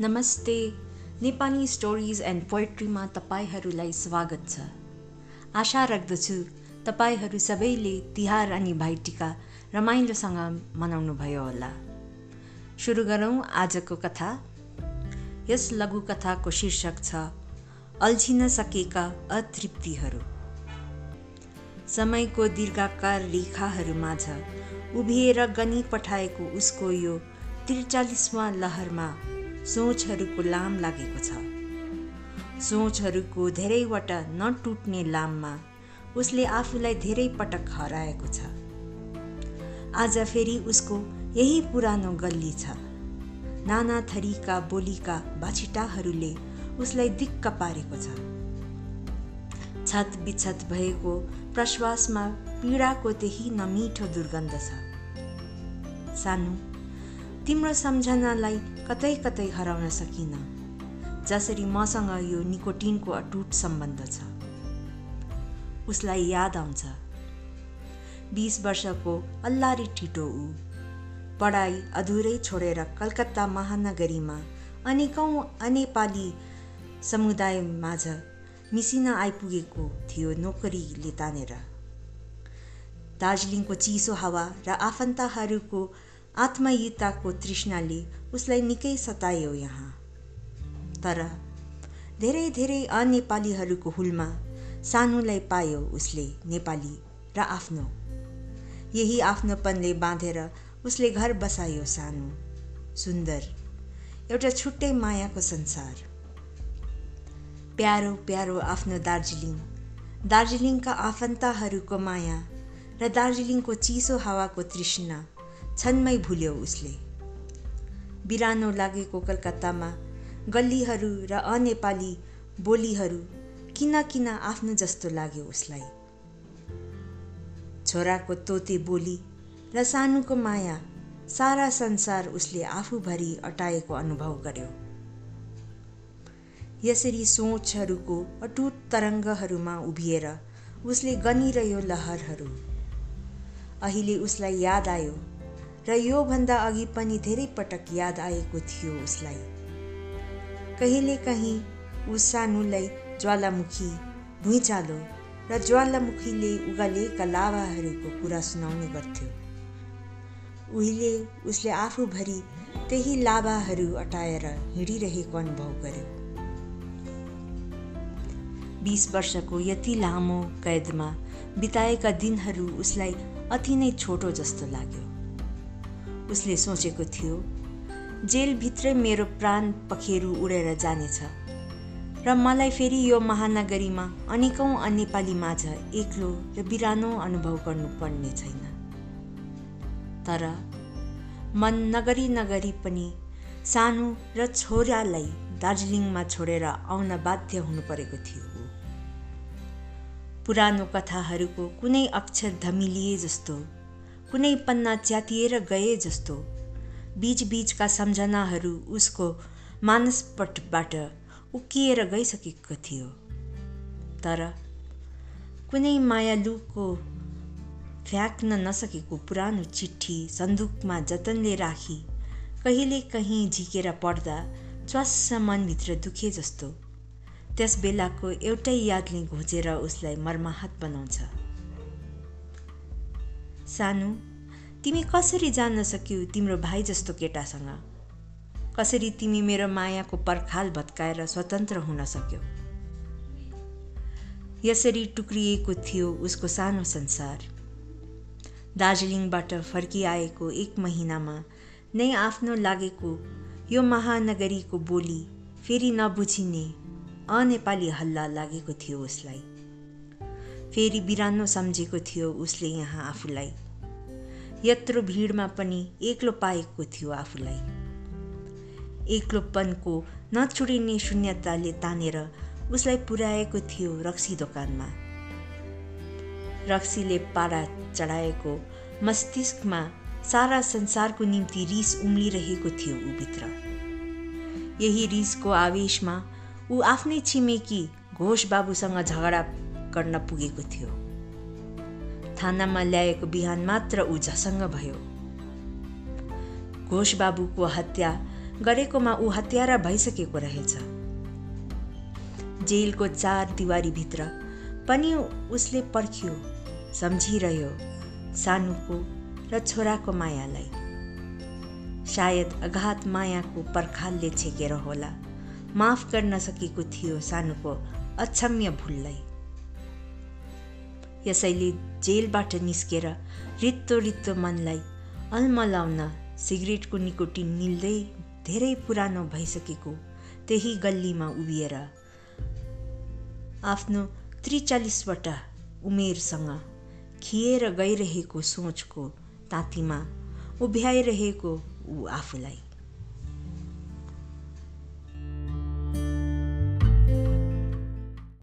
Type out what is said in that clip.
नमस्ते। Nepali stories and पोएट्रीमा तपाईँहरूलाई स्वागत छ। आशा राख्दछु तपाईँहरू सबैले तिहार अनि भाइटिका रमाइलोसँग मनाउनु भयो होला। सुरु गरौँ आजको कथा। यस लघुकथाको शीर्षक छ अल्झिन सकेका अतृप्तिहरू। समयको दीर्घाकार रेखाहरूमाझ उभिएर गनी पठाएको उसको यो त्रिचालिसवाँ लहरमा सोचहरूको लाम लागेको छ। सोचहरूको धेरैवटा नटुट्ने लाममा उसले आफूलाई धेरै पटक हराएको छ। आज फेरि उसको यही पुरानो गल्ली छ। नाना थरीका बोलीका बाछिटाहरूले उसलाई दिक्क पारेको छ। छत बिछत भएको प्रश्वासमा पीडाको त्यही नमिठो दुर्गन्ध छ। सानो तिम्रो सम्झनालाई कतै कतै हराउन सकिन। जसरी मसँग यो निकोटिनको अटुट सम्बन्ध छ। उसलाई याद आउँछ। बिस वर्षको अल्लारी ठिटो ऊ। पढाइ अधुरै छोडेर कलकत्ता महानगरीमा अनेकौँ अनेपाली समुदायमाझ मिसिन आइपुगेको थियो नोकरीले तानेर। दार्जिलिङको चिसो हावा र आफन्तहरूको आत्मयुताको तृष्णाले उसलाई निकै सतायो यहाँ। तर धेरै धेरै अनेपालीहरूको हुलमा सानोलाई पायो उसले नेपाली र आफ्नो। यही आफ्नोपनले बाँधेर उसले घर बसायो सानो सुन्दर एउटा छुट्टै मायाको संसार। प्यारो प्यारो आफ्नो दार्जिलिङ दार्जिलिङका आफन्तहरूको माया र दार्जिलिङको चिसो हावाको तृष्णा क्षणमै भुल्यो उसले। बिरानो लागेको कलकत्तामा गल्लीहरू र अनेपाली बोलीहरू किन किन आफ्नो जस्तो लाग्यो उसलाई। छोराको तोते बोली र सानोको माया सारा संसार उसले आफूभरि अटाएको अनुभव गर्यो। यसरी सोचहरूको अटुट तरङ्गहरूमा उभिएर उसले गनिरह्यो लहरहरू। अहिले उसलाई याद आयो र योभन्दा अघि पनि धेरै पटक याद आएको थियो उसलाई। कहिले कहीँ ऊ सानुलाई ज्वालामुखी भुइँचालो र ज्वालामुखीले उगालेका लाभाहरूको कुरा सुनाउने गर्थ्यो। उहिले उसले आफूभरि त्यही लाभाहरू अटाएर हिँडिरहेको अनुभव गर्यो। बिस वर्षको यति लामो कैदमा बिताएका दिनहरू उसलाई अति नै छोटो जस्तो लाग्यो। उसले सोचेको थियो जेलभित्रै मेरो प्राण पखेरु उडेर जानेछ र मलाई फेरि यो महानगरीमा अनेकौँ नेपाली माझ एक्लो र बिरानो अनुभव गर्नुपर्ने छैन। तर मन नगरी नगरी पनि सानो र छोरालाई दार्जिलिङमा छोडेर आउन बाध्य हुनु परेको थियो। पुरानो कथाहरूको कुनै अक्षर धमिलिए जस्तो कुनै पन्ना च्यातिएर गए जस्तो। बिचबिचका सम्झनाहरू उसको मानसपटबाट उकिएर गइसकेको थियो। तर कुनै मायालुको फ्याँक्न नसकेको पुरानो चिठी सन्दुकमा जतनले राखी कहिले कहीँ झिकेर पढ्दा च्वास्स मनभित्र दुखे जस्तो। त्यस बेलाको एउटै यादले घोचेर उसलाई मर्माहत बनाउँछ। सानो तिमी कसरी जान्न सक्यौ तिम्रो भाइ जस्तो केटासँग? कसरी तिमी मेरो मायाको पर्खाल भत्काएर स्वतन्त्र हुन सक्यौ? यसरी टुक्रिएको थियो उसको सानो संसार। दार्जिलिङबाट फर्किआएको एक महिनामा नै आफ्नो लागेको यो महानगरीको बोली फेरि नबुझिने अनेपाली हल्ला लागेको थियो उसलाई। फेरि बिरानो सम्झेको थियो उसले यहाँ आफूलाई। यत्रो भिडमा पनि एक्लो पाएको थियो आफूलाई। एक्लोपनको नछुडिने शून्यताले तानेर उसलाई पुर्याएको थियो रक्सी दोकानमा। रक्सीले पारा चढाएको मस्तिष्कमा सारा संसारको निम्ति रिस उम्लिरहेको थियो ऊभित्र यही रिसको आवेशमा ऊ आफ्नै छिमेकी घोष बाबुसँग झगडा गर्न पुगेको थियो। थानामा ल्याएको बिहान मात्र ऊ झसङ्ग भयो। घोष बाबुको हत्या गरेकोमा ऊ हत्यारा भइसकेको रहेछ। जेलको चार दिवारीभित्र पनि उसले पर्ख्यो सम्झिरह्यो सानुको र छोराको मायालाई। सायद अघात मायाको पर्खालले छेकेर होला। माफ गर्न सकेको थियो सानुको अक्षम्य भुललाई। यसैले जेलबाट निस्केर रित्तो रित्तो मनलाई अल्मलाउन सिगरेटको निकोटिन निल्दै धेरै पुरानो भइसकेको त्यही गल्लीमा उभिएर आफ्नो त्रिचालिसवटा उमेरसँग खिएर गइरहेको सोचको तातीमा उभ्याइरहेको ऊ आफूलाई।